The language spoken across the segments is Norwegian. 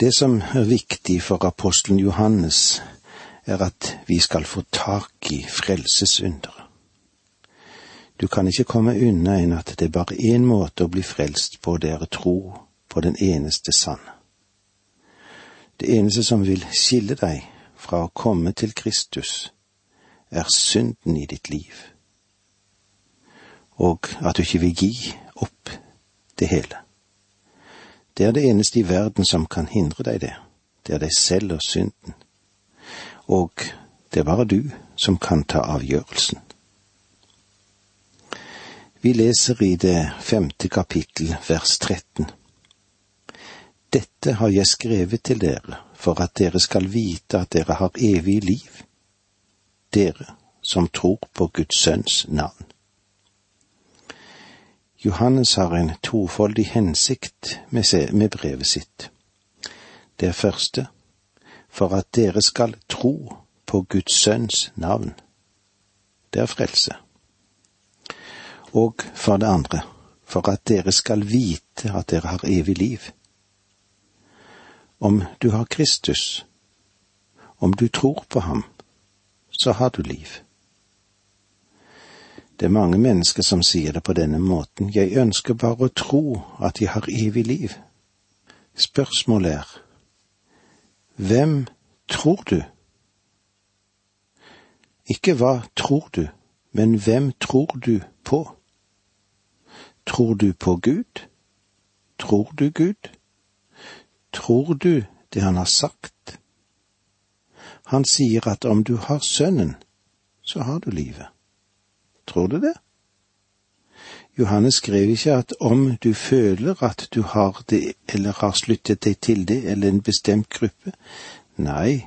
Det som er viktig for apostelen Johannes, er at vi skal få tak i frelsesunderet. Du kan ikke komme unna enn at det er bare én måte å bli frelst på, det er tro på den eneste sanne. Det eneste som vil skille deg fra å komme til Kristus, er synden i ditt liv, og at du ikke vil gi opp det hele. Det er det eneste i verden som kan hindre deg det. Det er deg selv og synden. Og det er bare du som kan ta avgjørelsen. Vi leser i det femte kapittel vers 13. Dette har jeg skrevet til dere for at dere skal vite at dere har evig liv, dere som tror på Guds sønns navn. Johannes har en tofoldig hensikt med brevet sitt. Det første, for at dere skal tro på Guds sønns navn. Det er frelse. Og for det andre, for at dere skal vite at dere har evig liv. Om du har Kristus, om du tror på ham, så har du liv. Det er mange mennesker som sier det på denne måten, jeg ønsker bare å tro at jeg har evig liv. Spørsmålet er, hvem tror du? Ikke hva tror du, men hvem tror du på? Tror du på Gud? Tror du Gud? Tror du det han har sagt? Han sier at om du har Sønnen, så har du livet. Tror du det? Johannes skrev ikke at om du føler at du har det, eller har sluttet deg til det, eller en bestemt gruppe. Nei,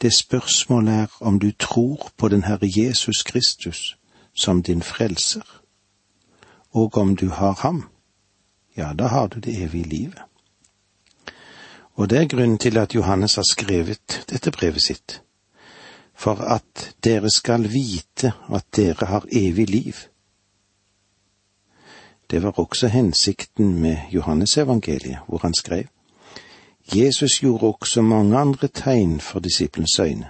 det spørsmålet er om du tror på den Herre Jesus Kristus som din frelser, og om du har ham, ja, da har du det evige livet. Og det er grunnen til at Johannes har skrevet dette brevet sitt, for at dere skal vite at dere har evig liv det var også hensikten med Johannesevangeliet, hvor han skrev Jesus gjorde også mange andre tegn for disiplens øyne,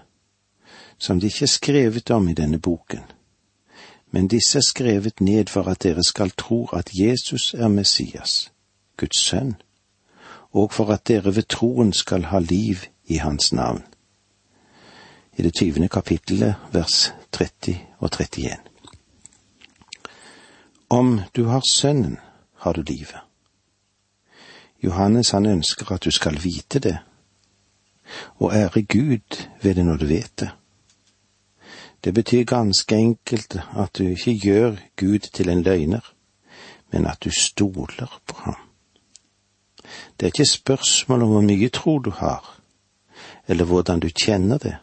som det ikke er skrevet om i denne boken, men disse er skrevet ned for at dere skal tro at Jesus er Messias, Guds sønn, og for at dere ved troen skal ha liv i hans navn. I det tyvende kapittelet, vers 30 og 31. Om du har Sønnen, har du livet. Johannes han ønsker at du skal vite det, og ære Gud ved det når du vet det. Det betyr ganske enkelt at du ikke gjør Gud til en løgner, men at du stoler på ham. Det er ikke spørsmål om hvor mye tro du har, eller hvordan du kjenner det.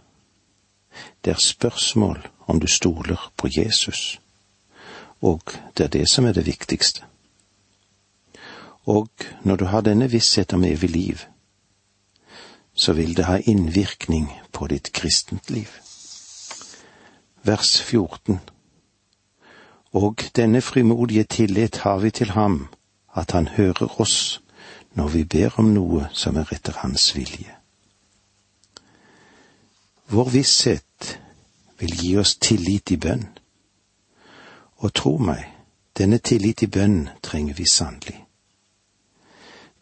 Det er spørsmål om du stoler på Jesus og det er det som er det viktigste. Og når du har denne visshet om evig liv, så vil det ha innvirkning på ditt kristent liv. Vers 14 Og denne frimodige tillit har vi til ham, at han hører oss når vi ber om noe som er etter hans vilje. Vår visshet vil gi oss tillit i bønn. Og tro meg, denne tillit i bønn trenger vi sannelig.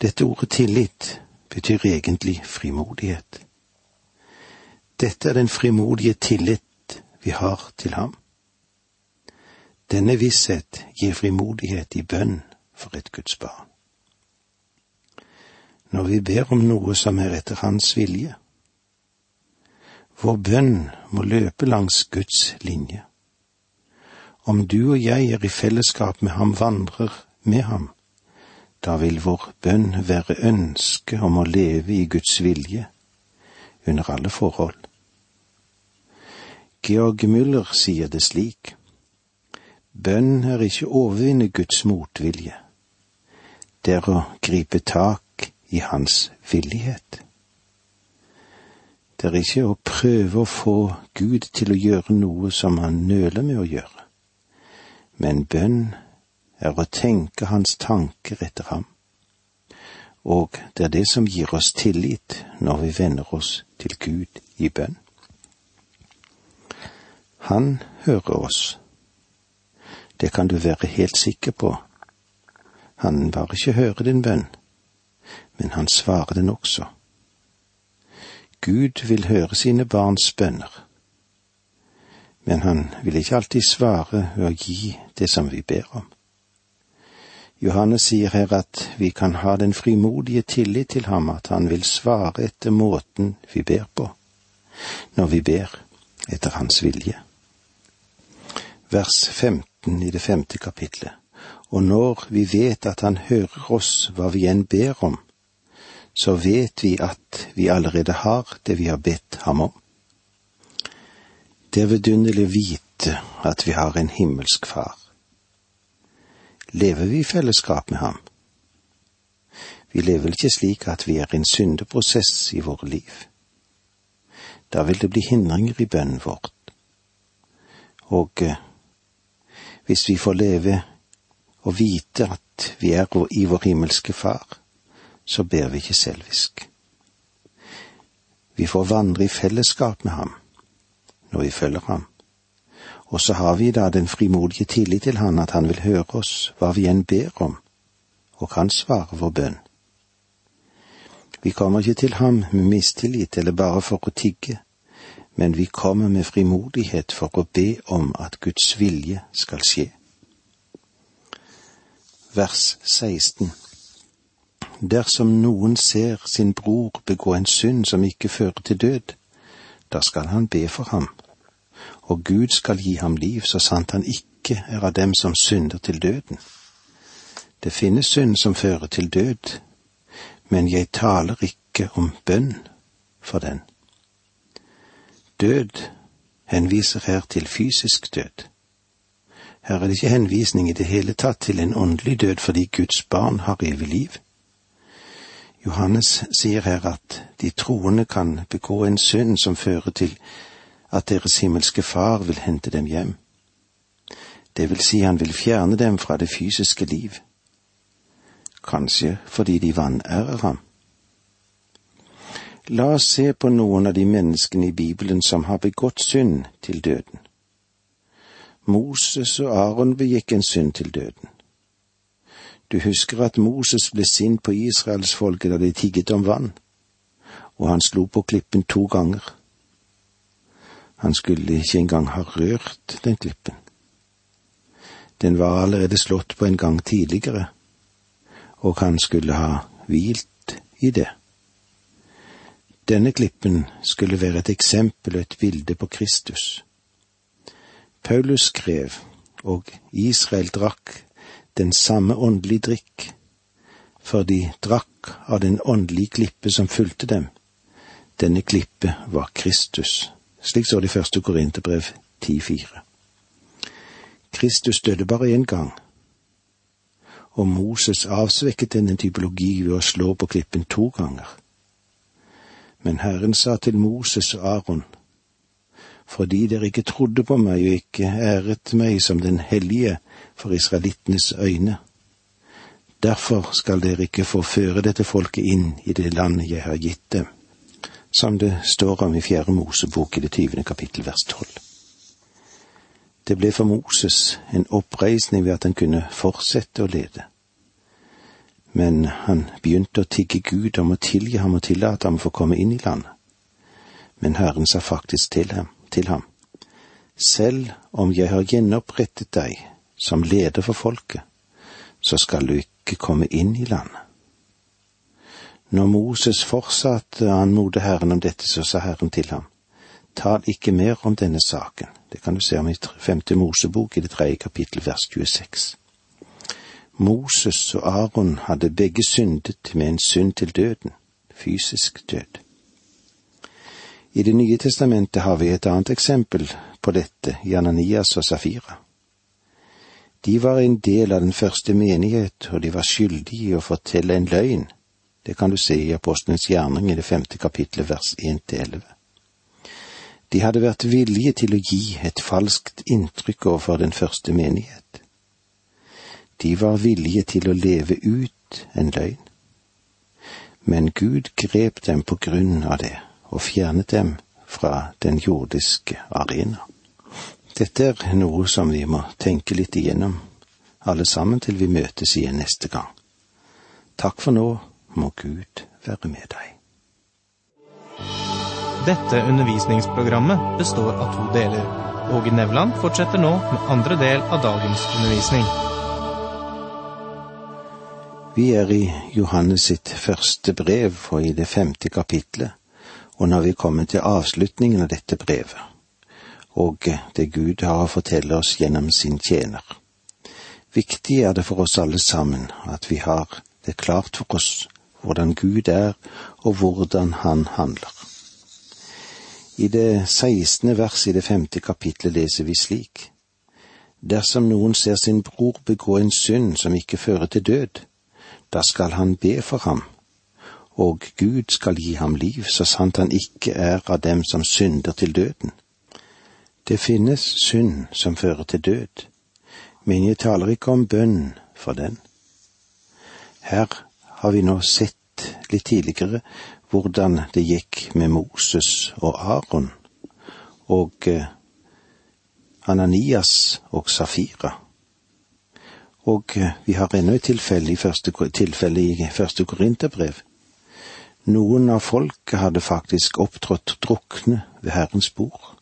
Dette ordet tillit betyr egentlig frimodighet. Dette er den frimodige tillit vi har til ham. Denne visshet gir frimodighet i bønn for et Guds barn. Når vi ber om noe som er etter Hans vilje, vår bønn må løpe langs Guds linje. Om du og jeg er i fellesskap med ham, vandrer med ham, da vil vår bønn være ønske om å leve i Guds vilje under alle forhold. Georg Müller sier det slik. Bønn er ikke å overvinne Guds motvilje, det er å gripe tak i Hans villighet. Det er ikke å prøve å få Gud til å gjøre noe som han nøler med å gjøre men bønn er å tenke hans tanker etter ham, og det er det som gir oss tillit når vi vender oss til Gud i bønn. Han hører oss. Det kan du være helt sikker på. Han bare ikke hører din bønn, men han svarer den også. Gud vil høre sine barns bønner, men han vil ikke alltid svare ved å gi det som vi ber om. Johannes sier her at vi kan ha den frimodige tillit til ham at han vil svare etter måten vi ber på, når vi ber etter hans vilje. Vers 15 i det femte kapitlet. Og når vi vet at han hører oss hva vi enn ber om, så vet vi at vi allerede har det vi har bedt ham om. Det er vidunderlig å vite at vi har en himmelsk far lever vi i fellesskap med ham. Vi lever ikke slik at vi er i en syndeprosess i våre liv. Da vil det bli hindringer i bønnen vårt. Og eh, hvis vi får leve og vite at vi er i vår himmelske Far, så ber vi ikke selvisk. Vi får vandre i fellesskap med ham når vi følger ham. Og så har vi da den frimodige tillit til Han at Han vil høre oss hva vi enn ber om, og kan svare vår bønn. Vi kommer ikke til ham med mistillit eller bare for å tigge, men vi kommer med frimodighet for å be om at Guds vilje skal skje. Vers 16 Dersom noen ser sin bror begå en synd som ikke fører til død, da skal han be for ham og Gud skal gi ham liv så sant han ikke er av dem som synder til døden. Det finnes synd som fører til død, men jeg taler ikke om bønn for den. Død henviser her til fysisk død. Her er det ikke henvisning i det hele tatt til en åndelig død fordi Guds barn har evig liv. Johannes sier her at de troende kan begå en synd som fører til at deres himmelske Far vil hente dem hjem. Det vil si han vil fjerne dem fra det fysiske liv. Kanskje fordi de vanærer ham. La oss se på noen av de menneskene i Bibelen som har begått synd til døden. Moses og Aron begikk en synd til døden. Du husker at Moses ble sint på israelsfolket da de tigget om vann, og han slo på klippen to ganger. Han skulle ikke engang ha rørt den klippen. Den var allerede slått på en gang tidligere, og han skulle ha hvilt i det. Denne klippen skulle være et eksempel og et bilde på Kristus. Paulus skrev, og Israel drakk den samme åndelige drikk, for de drakk av den åndelige klippe som fulgte dem. Denne klippe var Kristus. Slik står det i første Korinterbrev 10,4. Kristus døde bare én gang, og Moses avsvekket denne typologi ved å slå på klippen to ganger. Men Herren sa til Moses og Aron, fordi dere ikke trodde på meg og ikke æret meg som den hellige for israelittenes øyne. Derfor skal dere ikke få føre dette folket inn i det land jeg har gitt dem som det står om i Fjerde Mosebok i det tyvende kapittel vers tolv. Det ble for Moses en oppreisning ved at han kunne fortsette å lede. Men han begynte å tigge Gud om å tilgi ham og tillate ham å få komme inn i landet. Men Herren sa faktisk til ham, til ham, selv om jeg har gjenopprettet deg som leder for folket, så skal du ikke komme inn i landet. Når Moses fortsatte å anmode Herren om dette, så sa Herren til ham, tal ikke mer om denne saken. Det kan du se om i femte Mosebok i det tredje kapittel vers 26. Moses og Aron hadde begge syndet med en synd til døden, fysisk død. I Det nye testamentet har vi et annet eksempel på dette i Ananias og Safira. De var en del av den første menighet, og de var skyldige i å fortelle en løgn det kan du se i Apostelens gjerning i det femte kapitlet vers 1-11. De hadde vært villige til å gi et falskt inntrykk overfor den første menighet. De var villige til å leve ut en løgn. Men Gud grep dem på grunn av det, og fjernet dem fra den jordiske arena. Dette er noe som vi må tenke litt igjennom, alle sammen til vi møtes igjen neste gang. Takk for nå, må Gud være med deg. Dette undervisningsprogrammet består av to deler. Åge Nevland fortsetter nå med andre del av dagens undervisning. Vi er i Johannes sitt første brev og i det femte kapitlet, og nå har vi kommet til avslutningen av dette brevet, og det Gud har å fortelle oss gjennom sin tjener. Viktig er det for oss alle sammen at vi har det klart for oss hvordan Gud er og hvordan Han handler. I det 16. vers i det femte kapitlet leser vi slik. Dersom noen ser sin bror begå en synd som ikke fører til død, da skal han be for ham, og Gud skal gi ham liv, så sant han ikke er av dem som synder til døden. Det finnes synd som fører til død, men jeg taler ikke om bønn for den. Her har vi nå sett litt tidligere hvordan det gikk med Moses og Aron og eh, Ananias og Safira. Og eh, vi har ennå et tilfelle i første, tilfelle i første Korinterbrev. Noen av folket hadde faktisk opptrådt drukne ved Herrens bord,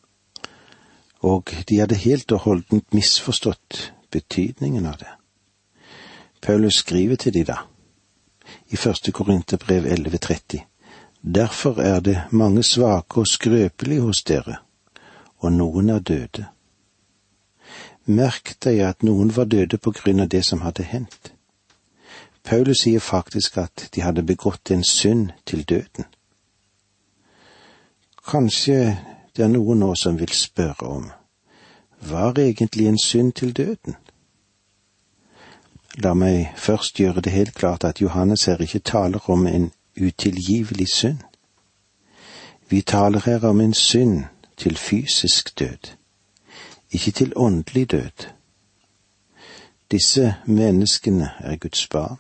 og de hadde helt og holdent misforstått betydningen av det. Paulus skriver til de da, i første Korinterbrev 11.30, derfor er det mange svake og skrøpelige hos dere, og noen er døde. Merk deg at noen var døde på grunn av det som hadde hendt. Paulus sier faktisk at de hadde begått en synd til døden. Kanskje det er noen nå som vil spørre om var egentlig en synd til døden? La meg først gjøre det helt klart at Johannes her ikke taler om en utilgivelig synd. Vi taler her om en synd til fysisk død ikke til åndelig død. Disse menneskene er Guds barn.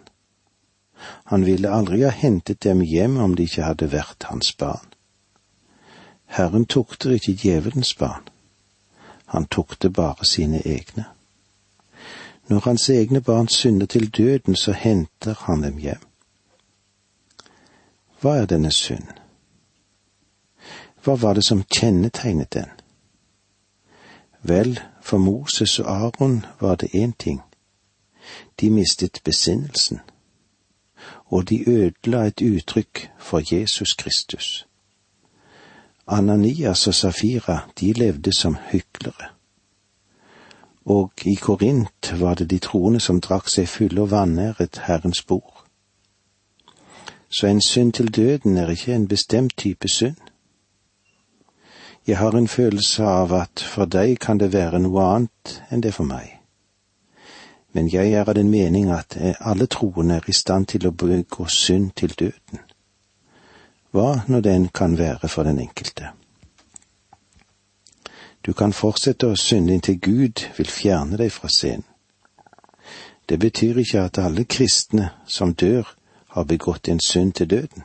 Han ville aldri ha hentet dem hjem om de ikke hadde vært hans barn. Herren tukter ikke djevelens barn, han tukter bare sine egne. Når hans egne barn synder til døden, så henter han dem hjem. Hva er denne synd? Hva var det som kjennetegnet den? Vel, for Moses og Aron var det én ting. De mistet besinnelsen, og de ødela et uttrykk for Jesus Kristus. Ananias og Safira, de levde som hyklere. Og i Korint var det de troende som drakk seg fulle og vanæret Herrens bord. Så en synd til døden er ikke en bestemt type synd. Jeg har en følelse av at for deg kan det være noe annet enn det for meg. Men jeg er av den mening at alle troende er i stand til å begå synd til døden. Hva nå den kan være for den enkelte. Du kan fortsette å synde inntil Gud vil fjerne deg fra scenen. Det betyr ikke at alle kristne som dør, har begått en synd til døden.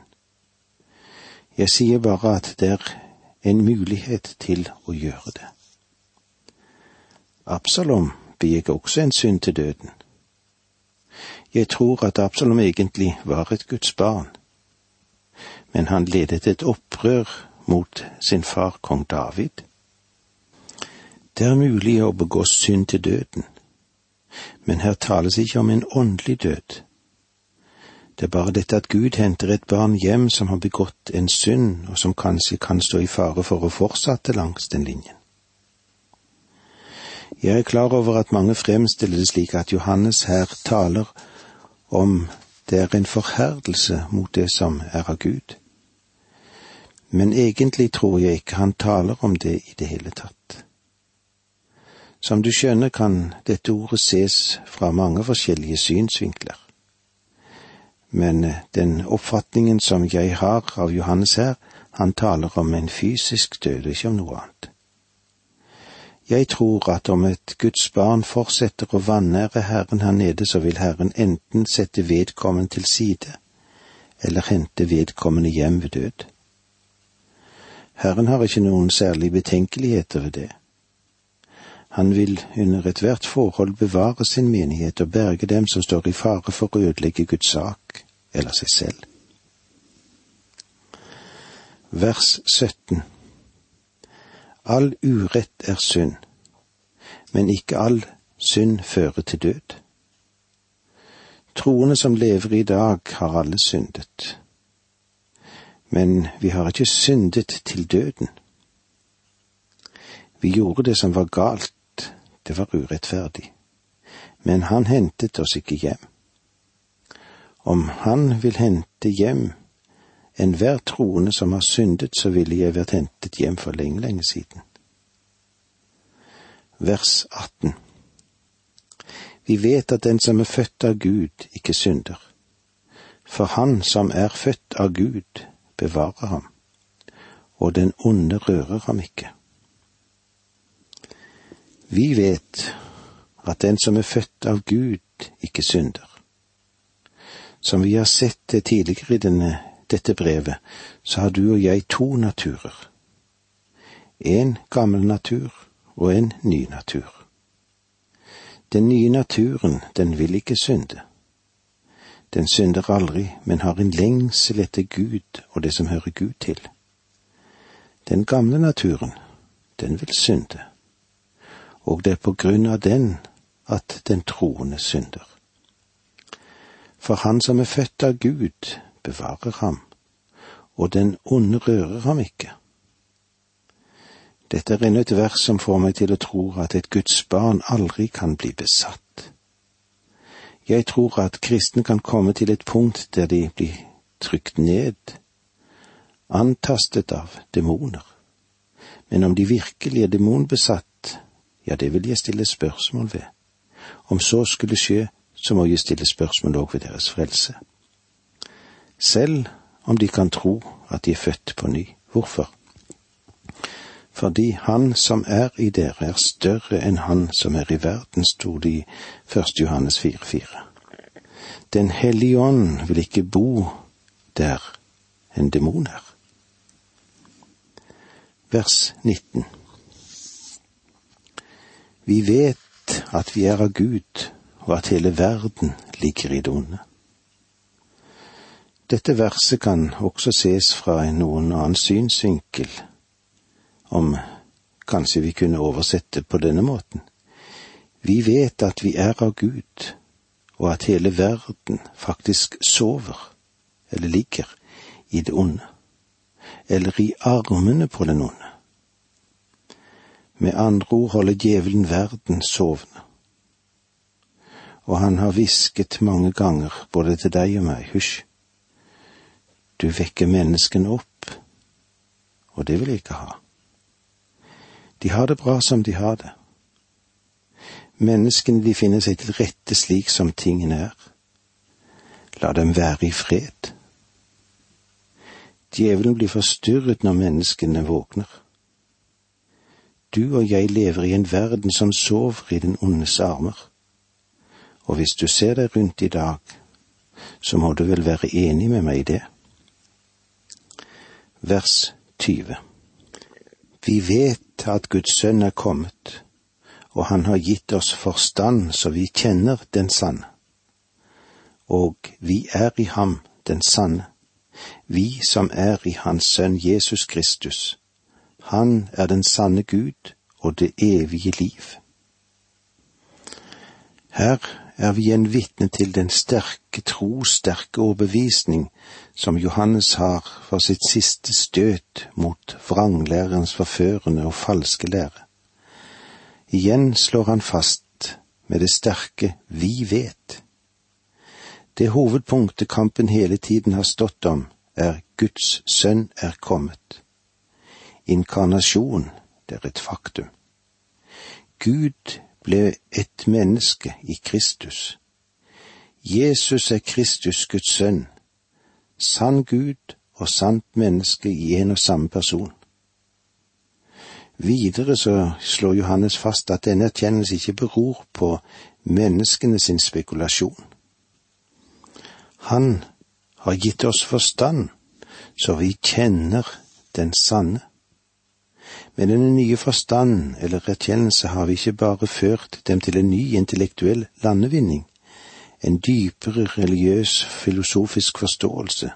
Jeg sier bare at det er en mulighet til å gjøre det. Absalom begikk også en synd til døden. Jeg tror at Absalom egentlig var et Guds barn, men han ledet et opprør mot sin far kong David. Det er mulig å begå synd til døden, men her tales ikke om en åndelig død, det er bare dette at Gud henter et barn hjem som har begått en synd, og som kanskje kan stå i fare for å fortsette langs den linjen. Jeg er klar over at mange fremstiller det slik at Johannes her taler om det er en forherdelse mot det som er av Gud. Men egentlig tror jeg ikke han taler om det i det hele tatt. Som du skjønner kan dette ordet ses fra mange forskjellige synsvinkler men eh, den oppfatningen som jeg har av Johannes her, han taler om en fysisk død, og ikke om noe annet. Jeg tror at om et Guds barn fortsetter å vanære Herren her nede, så vil Herren enten sette vedkommende til side, eller hente vedkommende hjem ved død. Herren har ikke noen særlige betenkeligheter ved det. Han vil under ethvert forhold bevare sin menighet og berge dem som står i fare for å ødelegge Guds sak eller seg selv. Vers 17 All urett er synd, men ikke all synd fører til død. Troende som lever i dag, har alle syndet. Men vi har ikke syndet til døden. Vi gjorde det som var galt, det var urettferdig. Men han hentet oss ikke hjem. Om han vil hente hjem enhver troende som har syndet, så ville jeg vært hentet hjem for lenge, lenge siden. Vers 18 Vi vet at den som er født av Gud, ikke synder. For han som er født av Gud, bevarer ham, og den onde rører ham ikke. Vi vet at den som er født av Gud, ikke synder. Som vi har sett tidligere i denne, dette brevet, så har du og jeg to naturer. En gammel natur og en ny natur. Den nye naturen, den vil ikke synde. Den synder aldri, men har en lengsel etter Gud og det som hører Gud til. Den gamle naturen, den vil synde og det er på grunn av den at den troende synder. For han som er født av Gud, bevarer ham, og den onde rører ham ikke. Dette er ennå et vers som får meg til å tro at et Guds barn aldri kan bli besatt. Jeg tror at kristne kan komme til et punkt der de blir trykt ned, antastet av demoner. Men om de virkelig er demonbesatt, ja, det vil jeg stille spørsmål ved. Om så skulle skje, så må jeg stille spørsmål òg ved deres frelse. Selv om de kan tro at de er født på ny. Hvorfor? Fordi Han som er i dere, er større enn Han som er i verden, sto det i 1. Johannes 4,4. Den hellige ånd vil ikke bo der en demon er. Vers 19. Vi vet at vi er av Gud, og at hele verden ligger i det onde. Dette verset kan også ses fra en noen annen synsvinkel, om kanskje vi kunne oversette på denne måten. Vi vet at vi er av Gud, og at hele verden faktisk sover, eller ligger, i det onde, eller i armene på den onde. Med andre ord holder djevelen verden sovende. Og han har hvisket mange ganger, både til deg og meg, hysj, du vekker menneskene opp, og det vil jeg ikke ha. De har det bra som de har det. Menneskene de finner seg til rette slik som tingene er. La dem være i fred. Djevelen blir forstyrret når menneskene våkner. Du og jeg lever i en verden som sover i den ondes armer. Og hvis du ser deg rundt i dag, så må du vel være enig med meg i det. Vers 20 Vi vet at Guds sønn er kommet, og han har gitt oss forstand så vi kjenner den sanne. Og vi er i ham, den sanne, vi som er i Hans Sønn Jesus Kristus han er den sanne Gud og det evige liv. Her er vi en vitne til den sterke tro, sterke overbevisning som Johannes har for sitt siste støt mot vranglærerens forførende og falske lære. Igjen slår han fast med det sterke vi vet. Det hovedpunktet kampen hele tiden har stått om, er Guds sønn er kommet. Inkarnasjon, det er et faktum. Gud ble et menneske i Kristus. Jesus er Kristus, Guds sønn, sann Gud og sant menneske i en og samme person. Videre så slår Johannes fast at denne erkjennelse ikke beror på menneskene sin spekulasjon. Han har gitt oss forstand, så vi kjenner den sanne. Med denne nye forstand eller erkjennelse har vi ikke bare ført dem til en ny intellektuell landevinning, en dypere religiøs filosofisk forståelse.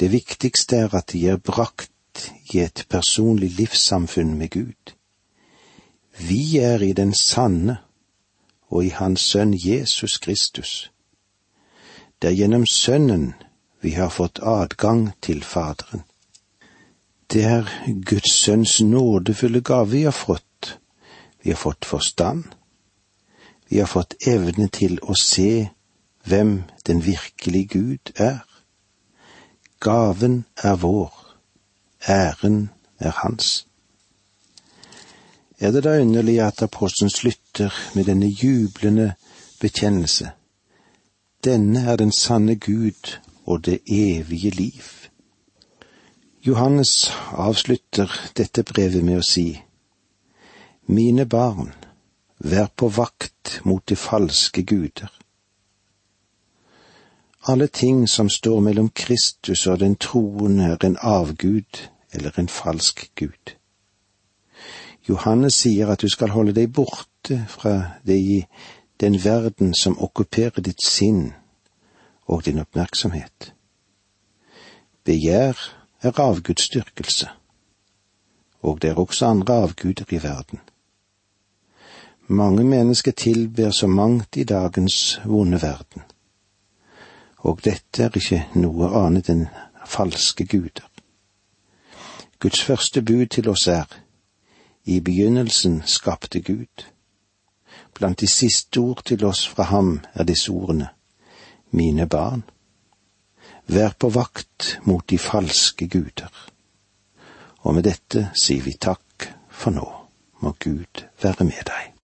Det viktigste er at de er brakt i et personlig livssamfunn med Gud. Vi er i den sanne og i Hans Sønn Jesus Kristus. Det er gjennom Sønnen vi har fått adgang til Faderen. Det er Guds Sønns nådefulle gave vi har fått. Vi har fått forstand. Vi har fått evne til å se hvem den virkelige Gud er. Gaven er vår, æren er hans. Er det da underlig at apostelen slutter med denne jublende bekjennelse? Denne er den sanne Gud og det evige liv. Johannes avslutter dette brevet med å si, Mine barn, vær på vakt mot de falske guder. Alle ting som står mellom Kristus og den troende, er en avgud eller en falsk gud. Johannes sier at du skal holde deg borte fra det i den verden som okkuperer ditt sinn og din oppmerksomhet. Begjær er avgudsdyrkelse, og det er også andre avguder i verden. Mange mennesker tilber så mangt i dagens vonde verden, og dette er ikke noe annet enn falske guder. Guds første bud til oss er i begynnelsen skapte Gud. Blant de siste ord til oss fra ham er disse ordene, mine barn, vær på vakt mot de falske guder. Og med dette sier vi takk for nå, må Gud være med deg.